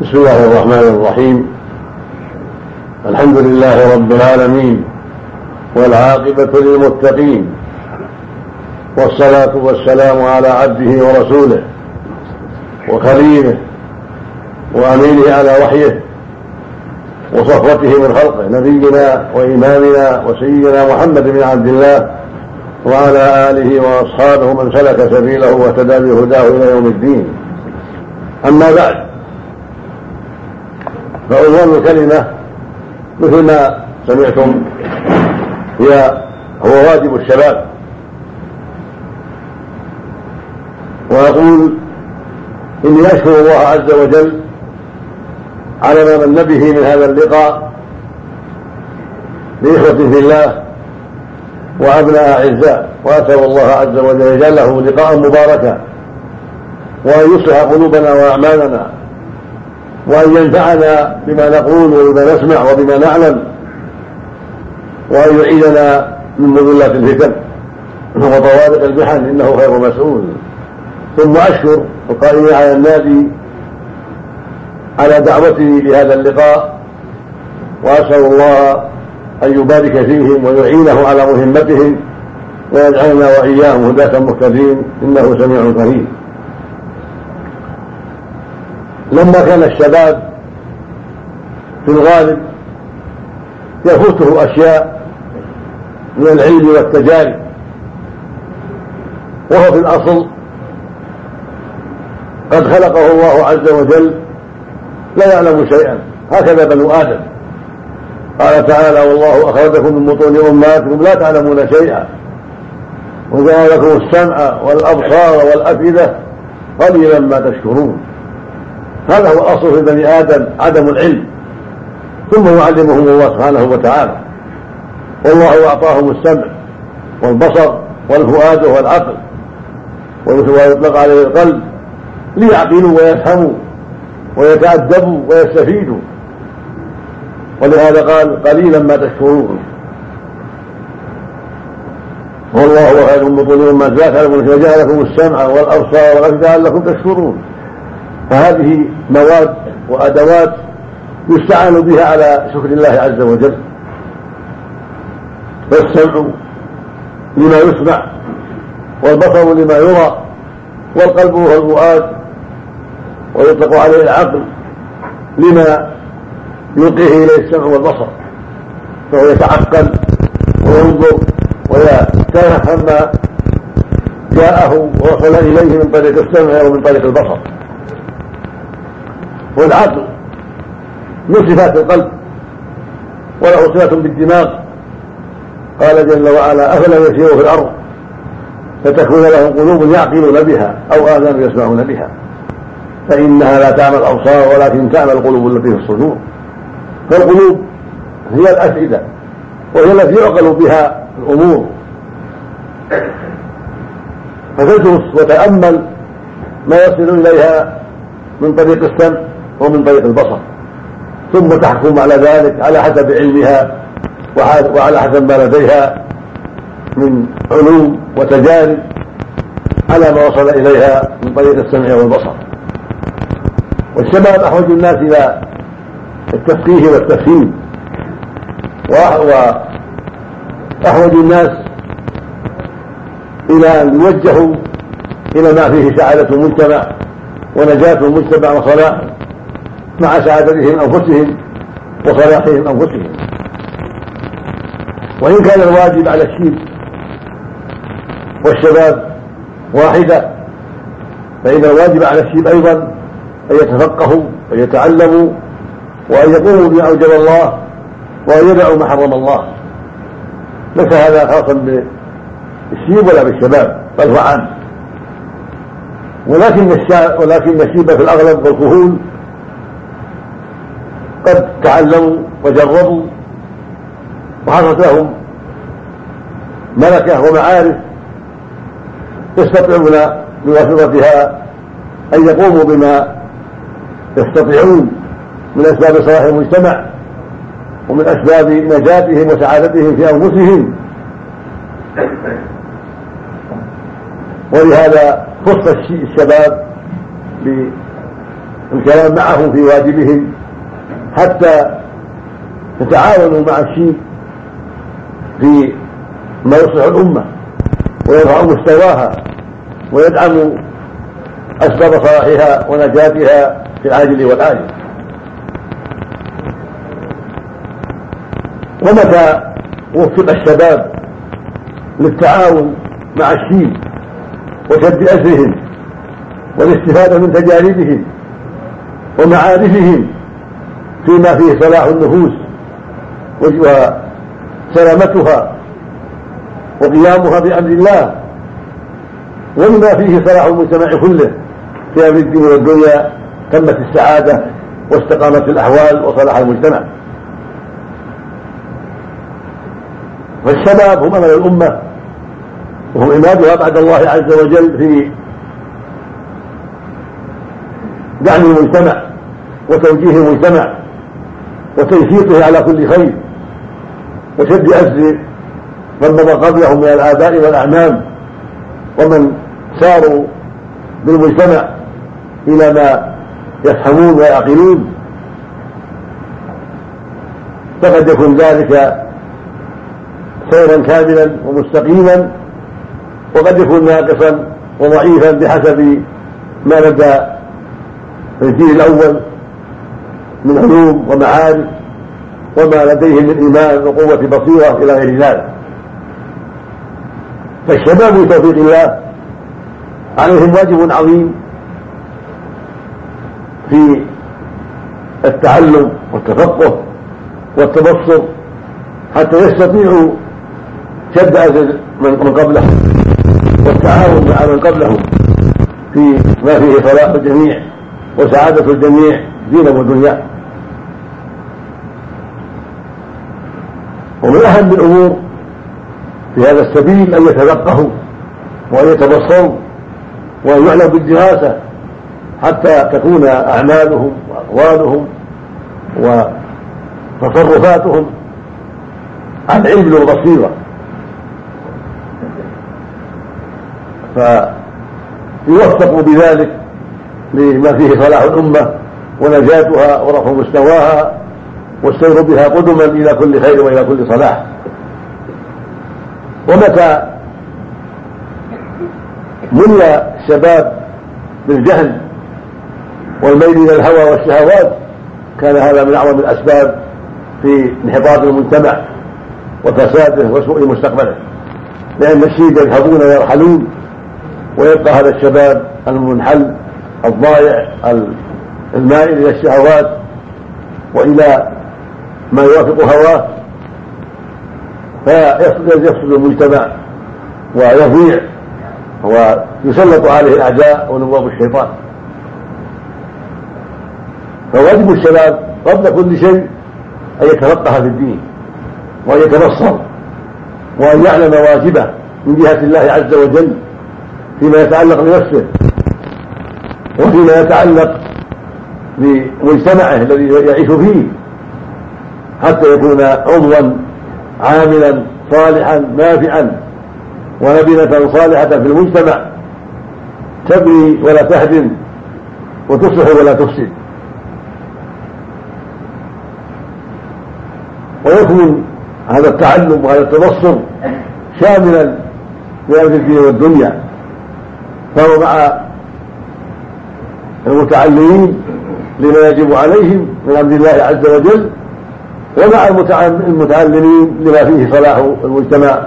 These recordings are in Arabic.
بسم الله الرحمن الرحيم. الحمد لله رب العالمين والعاقبة للمتقين. والصلاة والسلام على عبده ورسوله وخليله وأمينه على وحيه وصفوته من خلقه نبينا وإمامنا وسيدنا محمد بن عبد الله وعلى آله وأصحابه من سلك سبيله واهتدى بهداه إلى يوم الدين. أما بعد فعنوان الكلمة مثل ما سمعتم هي هو واجب الشباب. وأقول إني أشكر الله عز وجل على ما من به من هذا اللقاء لإخوة في الله وأبناء أعزاء وأسأل الله عز وجل يجعله لقاء مباركا وأن يصلح قلوبنا وأعمالنا. وأن ينفعنا بما نقول وبما نسمع وبما نعلم وأن يعيدنا من مذلات الفتن. وطوارق المحن إنه خير مسؤول. ثم أشكر القائمين على النادي على دعوتي لهذا اللقاء وأسأل الله أن يبارك فيهم ويعينه على مهمتهم ويجعلنا وإياهم هداة مهتدين. إنه سميع قريب. لما كان الشباب في الغالب يفوته أشياء من العلم والتجارب. وهو في الأصل قد خلقه الله عز وجل لا يعلم شيئا. هكذا بنو آدم. قال تعالى والله أخرجكم من بطون أمهاتكم لا تعلمون شيئا. وجعل لكم السمع والأبصار والأفئدة قليلا ما تشكرون. هذا هو الأصل في بني آدم عدم العلم. ثم يعلمهم الله سبحانه وتعالى. والله أعطاهم السمع والبصر والفؤاد والعقل ويطلق عليه القلب ليعقلوا ويفهموا ويتأدبوا ويستفيدوا. ولهذا قال قليلا ما تشكرون. والله خير من بطون ما وجعل لكم السمع والأبصار والأفئدة لعلكم تشكرون. فهذه مواد وأدوات يستعان بها على شكر الله عز وجل. فالسمع لما يسمع والبصر لما يرى والقلب هو الفؤاد ويطلق عليه العقل لما يلقيه إليه السمع والبصر. فهو يتعقل وينظر ويتفهم ما جاءه ووصل إليه من طريق السمع ومن طريق البصر. والعقل من صفات القلب وله صفة بالدماغ. قال جل وعلا أفلا يسيروا في الأرض فتكون لهم قلوب يعقلون بها أو آذان يسمعون بها. فإنها لا تعمى الأبصار ولكن تعمى القلوب التي في الصدور. فالقلوب هي الأفئدة وهي التي يعقل بها الأمور. فتدرس وتأمل ما يصل إليها من طريق السمع ومن طريق البصر. ثم تحكم على ذلك على حسب علمها وعلى حسب ما لديها من علوم وتجارب على ما وصل إليها من طريق السمع والبصر. والشباب أحوج الناس إلى التفقيه والتفهيم. وأحوج الناس إلى ان يوجهوا إلى ما فيه سعاده المجتمع ونجاة المجتمع وصلاحه. مع سعادتهم أنفسهم وصلاحهم أنفسهم. وإن كان الواجب على الشيب والشباب واحدة فإن الواجب على الشيب أيضا أن يتفقهوا وان يتعلموا وأن يقوموا بما أوجب الله وأن يدعوا ما حرم الله. ليس هذا خاصا بالشيب ولا بالشباب بل هو عام. ولكن ولكن الشيب في الأغلب والكهول قد تعلموا وجربوا وحصلت لهم ملكة ومعارف يستطيعون بواسطتها أن يقوموا بما يستطيعون من أسباب صلاح المجتمع ومن أسباب نجاتهم وسعادتهم في أنفسهم. ولهذا خص الشباب الكلام معهم في واجبهم حتى يتعاونوا مع الشيء في ما يصلح الأمة ويرفع مستواها ويدعم أسباب صلاحها ونجاتها في العاجل والآجل. ومتى وفق الشباب للتعاون مع الشيب وشد أسرهم والاستفادة من تجاربهم ومعارفهم فيما فيه صلاح النفوس وسلامتها وقيامها بأمر الله ومما فيه صلاح المجتمع كله في أمر الدين والدنيا تمت السعادة واستقامت الأحوال وصلح المجتمع. فالشباب هم أمل الأمة وهم عمادها بعد الله عز وجل في دعم المجتمع وتوجيه المجتمع. وتنشيطه على كل خير وشد أسر من مضى قبلهم من الآباء والأعمام ومن ساروا بالمجتمع إلى ما يفهمون ويعقلون. فقد يكون ذلك سيرا كاملا ومستقيما وقد يكون ناقصا وضعيفا بحسب ما لدى الجيل الأول. من علوم ومعارف وما لديهم من إيمان وقوة بصيرة إلى غير ذلك. فالشباب بتوفيق الله عليهم واجب عظيم في التعلم والتفقه والتبصر حتى يستطيعوا شد أجل من قبلهم والتعاون مع من قبلهم في ما فيه صلاح الجميع وسعادة الجميع دينا ودنيا ومن أهم الأمور في هذا السبيل أن يتفقهوا وأن يتبصروا وأن يعلم بالدراسة حتى تكون أعمالهم وأقوالهم وتصرفاتهم عن علم وبصيرة. فيوفقوا بذلك لما فيه صلاح الأمة ونجاتها ورفع مستواها والسير بها قدما إلى كل خير وإلى كل صلاح. ومتى ملي الشباب بالجهل والميل إلى الهوى والشهوات كان هذا من أعظم الأسباب في انحطاط المجتمع وفساده وسوء مستقبله. لأن الشيب يذهبون ويرحلون ويبقى هذا الشباب المنحل الضائع المائل إلى الشهوات وإلى ما يوافق هواه فيفسد المجتمع ويضيع ويسلط عليه الأعداء ونواب الشيطان. فواجب الشباب قبل كل شيء أن يتفقه في الدين وأن يتبصر وأن يعلم واجبه من جهة الله عز وجل فيما يتعلق بنفسه وفيما يتعلق بمجتمعه الذي يعيش فيه. حتى يكون عضوا عاملا صالحا نافعا ولبنة صالحة في المجتمع. تبني ولا تهدم وتصلح ولا تفسد. ويكون هذا التعلم وهذا التبصر شاملا لأمر الدين والدنيا. فهو مع المتعلمين لما يجب عليهم من أمر الله عز وجل ومع المتعلمين لما فيه صلاح المجتمع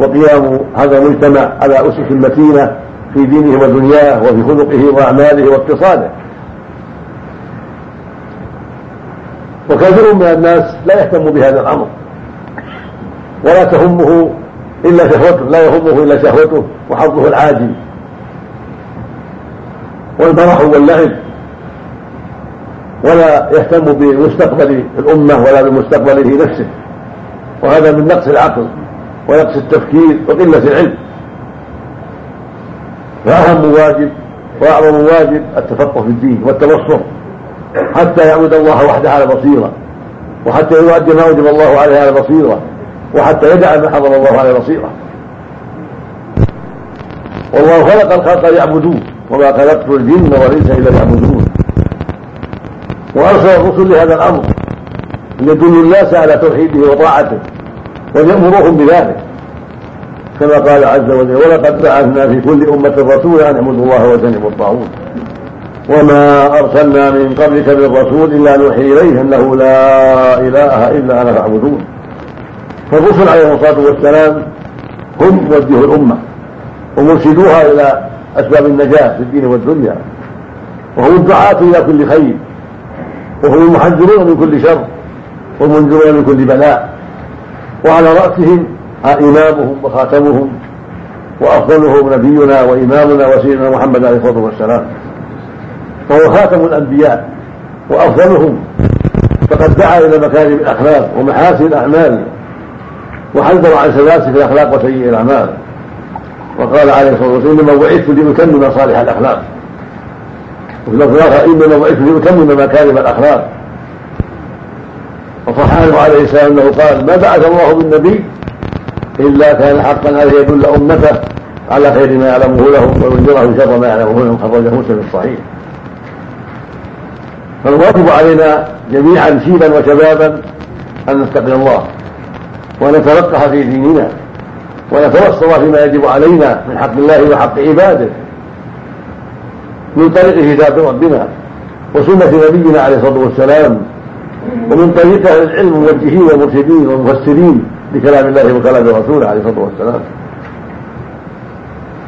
وقيام هذا المجتمع على أسس متينة في دينه ودنياه وفي خلقه وأعماله واقتصاده. وكثير من الناس لا يهتم بهذا الأمر. ولا تهمه إلا شهوته لا يهمه إلا شهوته وحظه العاجل. والمرح واللعب. ولا يهتم بمستقبل الأمة ولا بمستقبله نفسه. وهذا من نقص العقل ونقص التفكير وقلة العلم. فأهم واجب وأعظم واجب التفقه في الدين والتبصر. حتى يعبد الله وحده على بصيرة. وحتى يؤدي ما وجب الله عليه على بصيرة. وحتى يدع ما حضر الله على بصيرة. والله خلق الخلق ليعبدوه وما خلقت الجن والإنس إلا ليعبدون. وأرسل الرسل لهذا الأمر ليدل الناس على توحيده وطاعته وليامرهم بذلك. كما قال عز وجل ولقد بعثنا في كل أمة رسولا أن اعبدوا الله واجتنبوا الطاغوت. وما أرسلنا من قبلك من رسول إلا نوحي اليه انه لا إله إلا أنا فاعبدون. فالرسل عليهم الصلاة والسلام هم موجه الأمة ومرشدوها إلى أسباب النجاة في الدين والدنيا وهم الدعاة إلى كل خير. وهم المحذرون من كل شر والمنذرون من كل بلاء وعلى رأسهم إمامهم وخاتمهم وافضلهم نبينا وإمامنا وسيدنا محمد عليه الصلاة والسلام. فهو خاتم الأنبياء وأفضلهم. فقد دعا إلى مكارم الأخلاق ومحاسن الأعمال وحذر عن سلاسل الأخلاق وسيء الأعمال. وقال عليه الصلاة والسلام إنما بعثت لأتمم صالح الأخلاق. وفي لفظ اخر انما بعثت لاتمم مكارم الأخلاق. وصح عنه عليه السلام أنه قال ما بعث الله بالنبي إلا كان حقا أن يدل أمته على خير ما يعلمه لهم وينذرهم شر ما يعلمه لهم. خرجه مسلم الصحيح. فالواجب علينا جميعا شيبا وشبابا أن نتقي الله ونتلقح في ديننا ونتوصل فيما يجب علينا من حق الله وحق عباده. من طريق كتاب ربنا وسنة نبينا عليه الصلاة والسلام ومن طريق أهل العلم موجهين ومرشدين ومفسرين لكلام الله وكلام رسوله عليه الصلاة والسلام.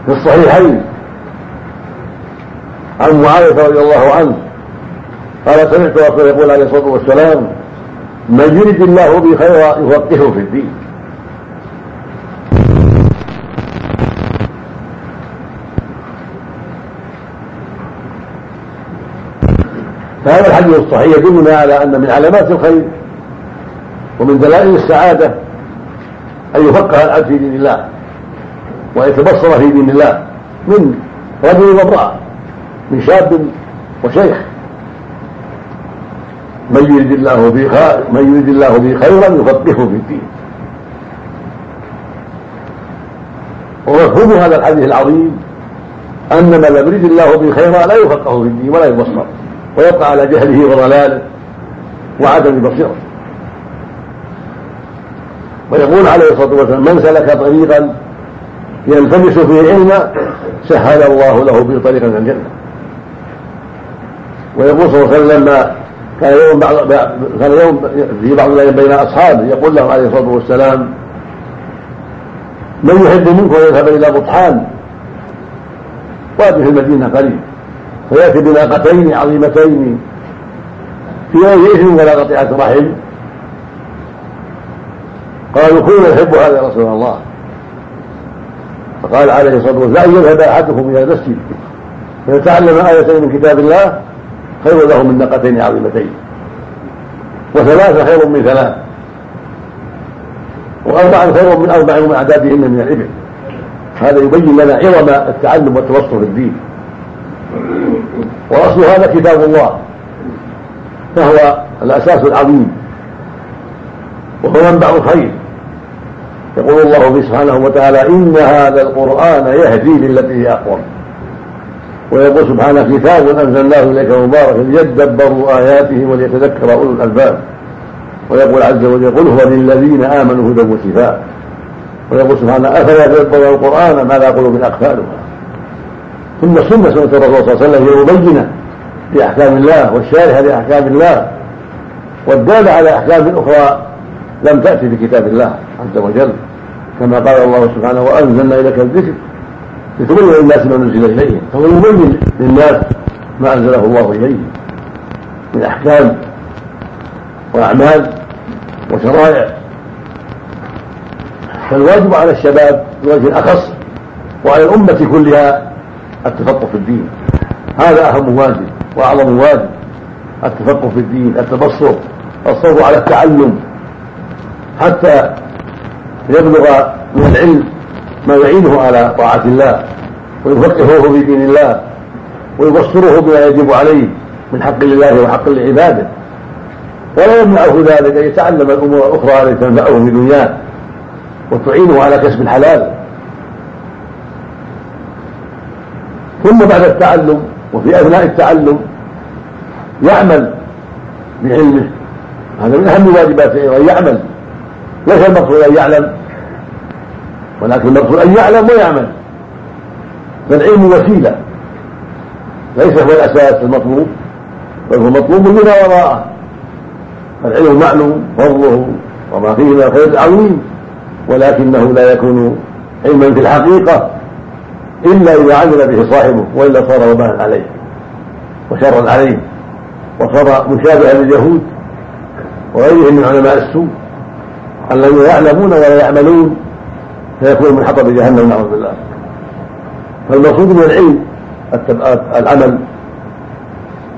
في الصحيحين عن معاوية رضي الله عنه قال سمعت رسول يقول عليه الصلاة والسلام من يرد الله به خيرا يفقهه في الدين. فهذا الحديث الصحيح يدلنا على أن من علامات الخير ومن دلائل السعادة أن يفقه العبد في دين الله ويتبصر في دين الله من رجل وامرأة من شاب وشيخ. من يريد الله به من يريد الله به خيرا يفقهه في الدين. ومفهوم هذا الحديث العظيم أن من لم يريد الله به خيرا لا يفقه في الدين ولا يبصر. ويبقى على جهله وضلاله وعدم بصيرته ويقول عليه الصلاة والسلام من سلك طريقا يلتمس فيه علما سهل الله له به طريقا إلى الجنة. ويقول صلى الله عليه وسلم لما كان يوم بعض كان يوم في بعض الأيام بين أصحابه. يقول له عليه الصلاة والسلام من يحب منكم أن يذهب إلى بطحان وادي في المدينة قريب؟ فياتي بناقتين عظيمتين في غير اثم ولا قطيعة رحم. قالوا كنا نحب هذا يا رسول الله. فقال عليه الصلاة والسلام يذهب أحدكم إلى المسجد. فيتعلم ايتين من كتاب الله خير له من ناقتين عظيمتين. وثلاثة خير من ثلاث. واربعا خير من أربع ومن أعدادهن من الإبل. هذا يبين لنا عظم التعلم والتوسط في الدين. واصل هذا كتاب الله فهو الأساس العظيم وهو منبع الخير. يقول الله سبحانه وتعالى إن هذا القرآن يهدي للتي هي أقوم. ويقول سبحانه كتاب أنزلناه إليك مبارك ليدبروا آياته وليتذكر أولو الألباب. ويقول عز وجل قل هو للذين آمنوا هدى وشفاء. ويقول سبحانه أفلا يتدبرون القرآن؟ ما لا قلوب أقفالها. ثم السنة سنة الرسول صلى الله عليه وسلم هي المبينه لأحكام الله والشارحه لأحكام الله والداله على أحكام أخرى لم تأتي بكتاب الله عز وجل. كما قال الله سبحانه وأنزلنا إليك الذكر لتبين للناس ما نزل إليهم فهو يبين للناس ما أنزله الله إليهم من أحكام وأعمال وشرائع. فالواجب على الشباب بوجه أخص وعلى الأمة كلها التفقه في الدين. هذا أهم واجب وأعظم واجب التفقه في الدين التبصر الصبر على التعلم. حتى يبلغ من العلم ما يعينه على طاعة الله ويفقهه في دين الله ويبصره بما يجب عليه من حق لله وحق لعباده. ولا يمنعه ذلك ان يتعلم الأمور الأخرى التي تنفعه في دنياه وتعينه على كسب الحلال. ثم بعد التعلم وفي اثناء التعلم يعمل بعلمه. هذا من أهم واجباته أن يعمل. ليس المقصود أن يعلم ولكن المقصود أن يعلم ويعمل. فالعلم وسيلة. ليس هو الأساس المطلوب بل هو مطلوب لما وراءه العلم معلوم فضله وما فيه من الخير العظيم. ولكنه لا يكون علما في الحقيقة. إلا إذا عمل به صاحبه وإلا صار وبالا عليه وشرا عليه وصار مشابها لليهود وغيرهم من علماء السوء. الذين يعلمون ولا يعملون فيكون من حطب جهنم نعوذ بالله. فالمقصود من العلم العمل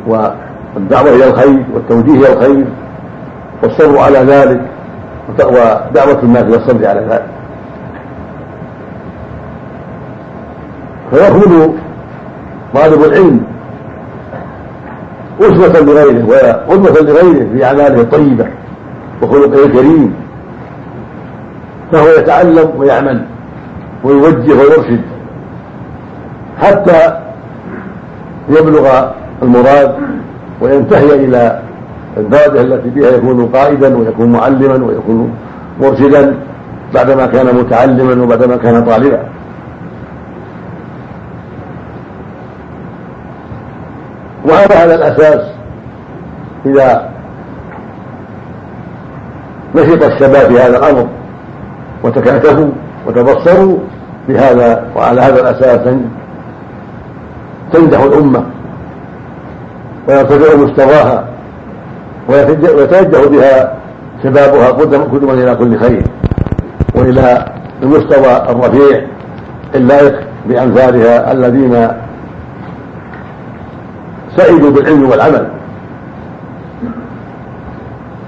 والدعوة إلى الخير والتوجيه إلى الخير والصبر على ذلك ودعوة الناس إلى الصبر على ذلك. فيكون طالب العلم أسوة لغيره وقدوة لغيره في أعماله الطيبة وخلقه الكريم. فهو يتعلم ويعمل ويوجه ويرشد حتى يبلغ المراد وينتهي إلى الدرجة التي بها يكون قائدا ويكون معلما ويكون مرشدا بعدما كان متعلما وبعدما كان طالبا. وهذا على الأساس إذا نشط الشباب في هذا الأمر وتكاتفوا وتبصروا بهذا وعلى هذا الأساس تنجح الأمة ويرتفع مستواها ويتوجه بها شبابها قدما إلى كل خير وإلى المستوى الرفيع اللائق بأمثالها الذين سعدوا بالعلم والعمل.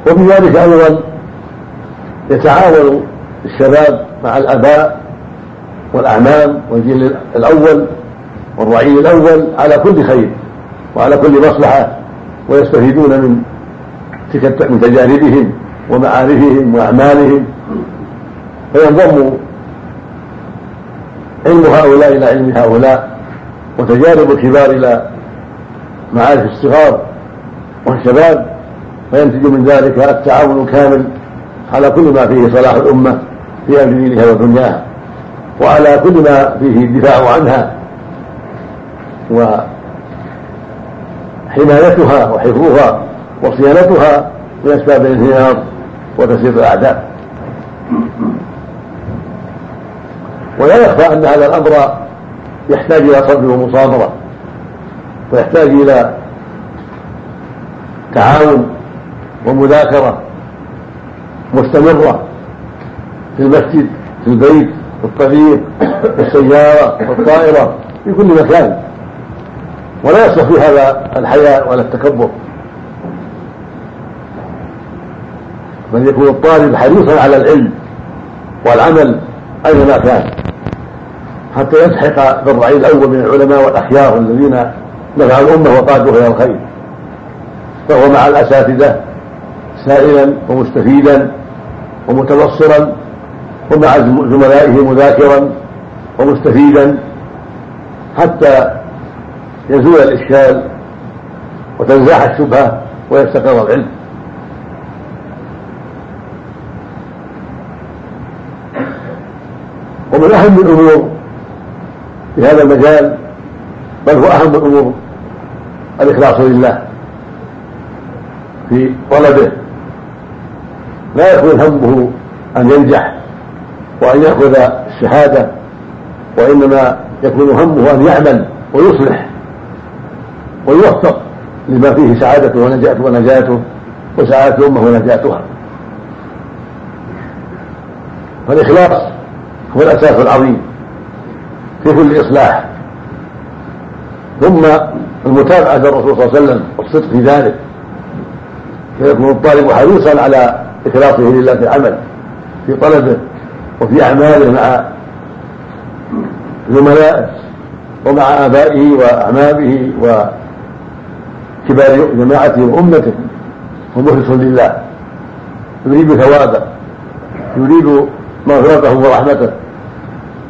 وفي ذلك أيضا يتعاون الشباب مع الآباء والأعمام والجيل الأول والرعيل الأول على كل خير وعلى كل مصلحة ويستفيدون من من تجاربهم ومعارفهم وأعمالهم. فينضم علم هؤلاء إلى علم هؤلاء وتجارب الكبار إلى معارف الصغار والشباب فينتج من ذلك التعاون الكامل على كل ما فيه صلاح الأمة في أمر دينها ودنياها وعلى كل ما فيه الدفاع عنها وحمايتها وحفظها وصيانتها من أسباب الانهيار وتسليط الأعداء. ولا يخفى أن هذا الأمر يحتاج إلى صبر ومصابرة ويحتاج إلى تعاون ومذاكرة مستمرة في المسجد في البيت في الطريق في السيارة في الطائرة في كل مكان. ولا يصلح في هذا الحياء ولا التكبر. بل يكون الطالب حريصا على العلم والعمل أينما كان حتى يلحق بالرعي الأول من العلماء والأخيار الذين نفع الأمة وقادوا إلى الخير. فهو مع الأساتذة سائلا ومستفيدا ومتبصرا ومع زملائه مذاكرا ومستفيدا حتى يزول الإشكال وتنزاح الشبهة ويستقر العلم. ومن أهم الأمور في هذا المجال بل هو أهم الأمور الإخلاص لله في طلبه. لا يكون همه أن ينجح وأن يأخذ الشهادة وإنما يكون همه أن يعمل ويصلح ويوفق لما فيه سعادته ونجاته ونجاته وسعادة الأمة ونجاتها. فالإخلاص هو الأساس العظيم في كل إصلاح. ثم المتابعة للرسول صلى الله عليه وسلم والصدق في ذلك. فيكون الطالب حريصا على إخلاصه لله في العمل في طلبه وفي أعماله مع زملائه ومع آبائه وأعمامه وكبار جماعته وأمته. ومخلص لله. يريد ثوابه يريد مغفرته ورحمته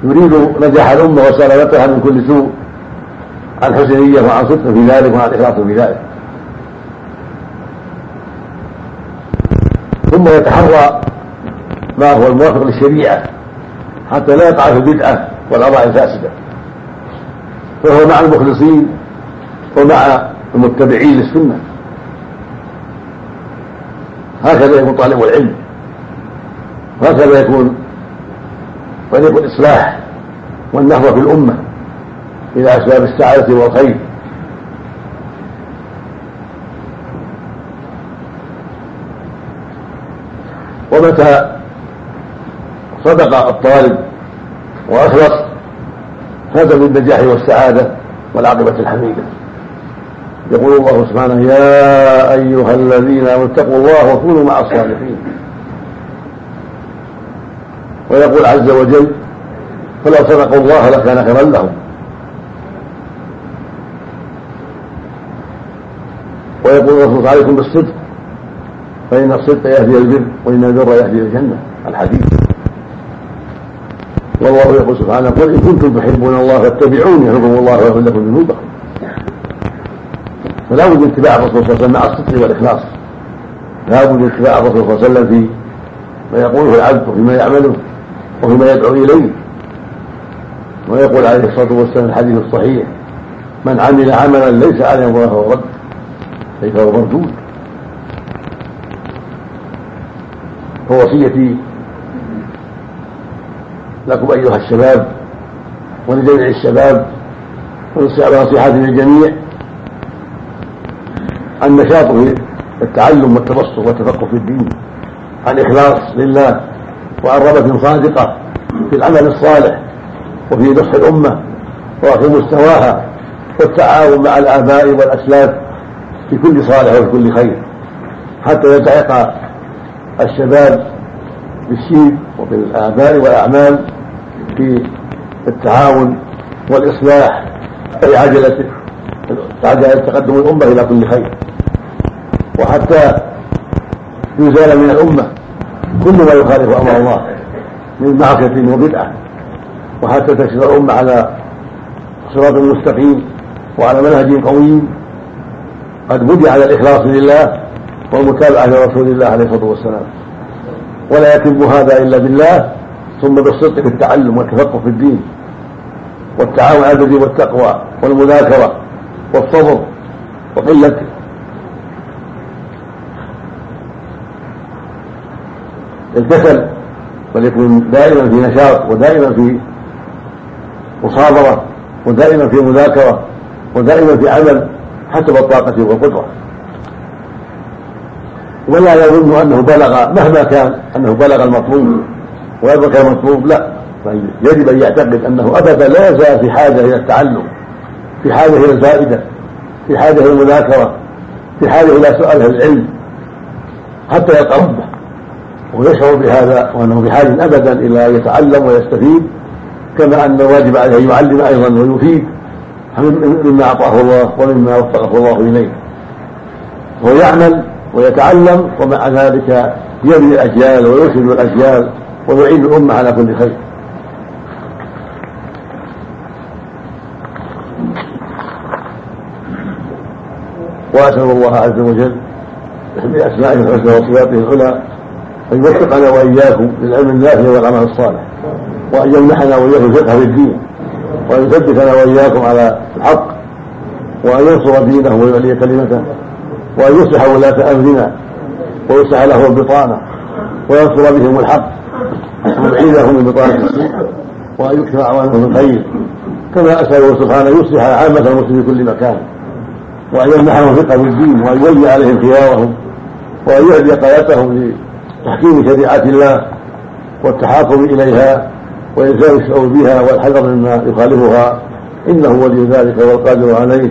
يريد نجاح الأمة وسلامتها من كل سوء. عن حسن نية وعن صدق في ذلك وعن إخلاص في ذلك. ثم يتحرى ما هو الموافق للشريعة حتى لا يقع في البدعة والآراء الفاسدة. فهو مع المخلصين ومع المتبعين للسنة. هكذا يكون طالب العلم. وهكذا يكون طريق الإصلاح والنهضة في الأمة. إلى أسباب السعادة والخير. ومتى صدق الطالب وأخلص فاز بالنجاح والسعادة والعاقبة الحميدة. يقول الله سبحانه يا أيها الذين آمنوا اتقوا الله وكونوا مع الصالحين ويقول عز وجل فلو صدقوا الله لكان خيرا لهم. ويقول الرسول عليكم بالصدق. فإن الصدق يهدي البر وإن البر يهدي الجنة. الحديث. والله يقول سبحانه قل إن كنتم تحبون الله فاتبعوني يحبكم الله ويغفر لكم ذنوبكم. فلا بد من اتباع الرسول صلى الله عليه وسلم مع الصدق والإخلاص. لا بد من اتباع الرسول صلى الله عليه وسلم في ما يقوله العبد وفيما يعمله وفيما يدعو إليه. ويقول عليه الصلاة والسلام الحديث الصحيح من عمل عملا ليس عليه الله فهو رد. أي فهو مردود؟ فوصيتي لكم أيها الشباب ولجميع الشباب ونصيحتي للجميع النشاط في التعلم والتبصر والتفقه في الدين عن إخلاص لله وعن رغبة صادقة في العمل الصالح وفي نصح الأمة وفي مستواها والتعاون مع الآباء والأسلاف في كل صالح وفي كل خير. حتى يلتحق الشباب بالشيب وبالآباء والأعمال في التعاون والإصلاح في عجلة عجلة تقدم الأمة إلى كل خير. وحتى يزال من الأمة كل ما يخالف أمر الله من معصية وبدعة. وحتى تسير الأمة على صراط مستقيم وعلى منهج قويم. قد بدي على الإخلاص لله والمتابعة لرسول الله عليه الصلاة والسلام. ولا يتم هذا إلا بالله ثم بالصدق في التعلم والتفقه في الدين والتعاون على البر والتقوى والمذاكرة والصبر وقلة. الكسل وليكون دائما في نشاط ودائما في مصابرة ودائما في مذاكرة ودائما في عمل حسب الطاقة والقدرة ولا يظن أنه بلغ مهما كان أنه بلغ المطلوب ويبقى المطلوب لا. يجب أن يعتقد أنه أبدا لا يزال في حاجة إلى التعلم في حاجة إلى الفائده في حاجة إلى المذاكرة في حاجة إلى سؤال العلم حتى يلقى ربه ويشعر بهذا وأنه بحاجة أبدا إلى ان يتعلم ويستفيد كما أن الواجب عليه أن يعلم أيضا ويفيد. مما أعطاه الله ومما وفقه الله إليه. ويعمل ويتعلم ومع ذلك يبني الأجيال ويرشد الأجيال ويعين الأمة على كل خير. وأسأل الله عز وجل بأسمائه الحسنى وصفاته العلى أن يوفقنا وإياكم للعلم النافع والعمل الصالح وأن يمنحنا واياكم الفقه في الدين. وان يثبتنا وإياكم على الحق وأن ينصر دينه ويعلي كلمته وأن يصلح ولاة أمرنا ويصلح لهم البطانة وينصر بهم الحق ويعيذهم من بطانة السوء وأن يكثر أعوانهم الخير كما أسأله سبحانه يصلح عامة المسلمين في كل مكان وأن يمنحهم ثقة في الدين وأن يولي عليهم خيارهم وأن يهدي قادتهم لتحكيم شريعة الله والتحاكم إليها وإلزام الشعور بها والحذر مما يخالفها إنه ولي ذلك والقادر عليه.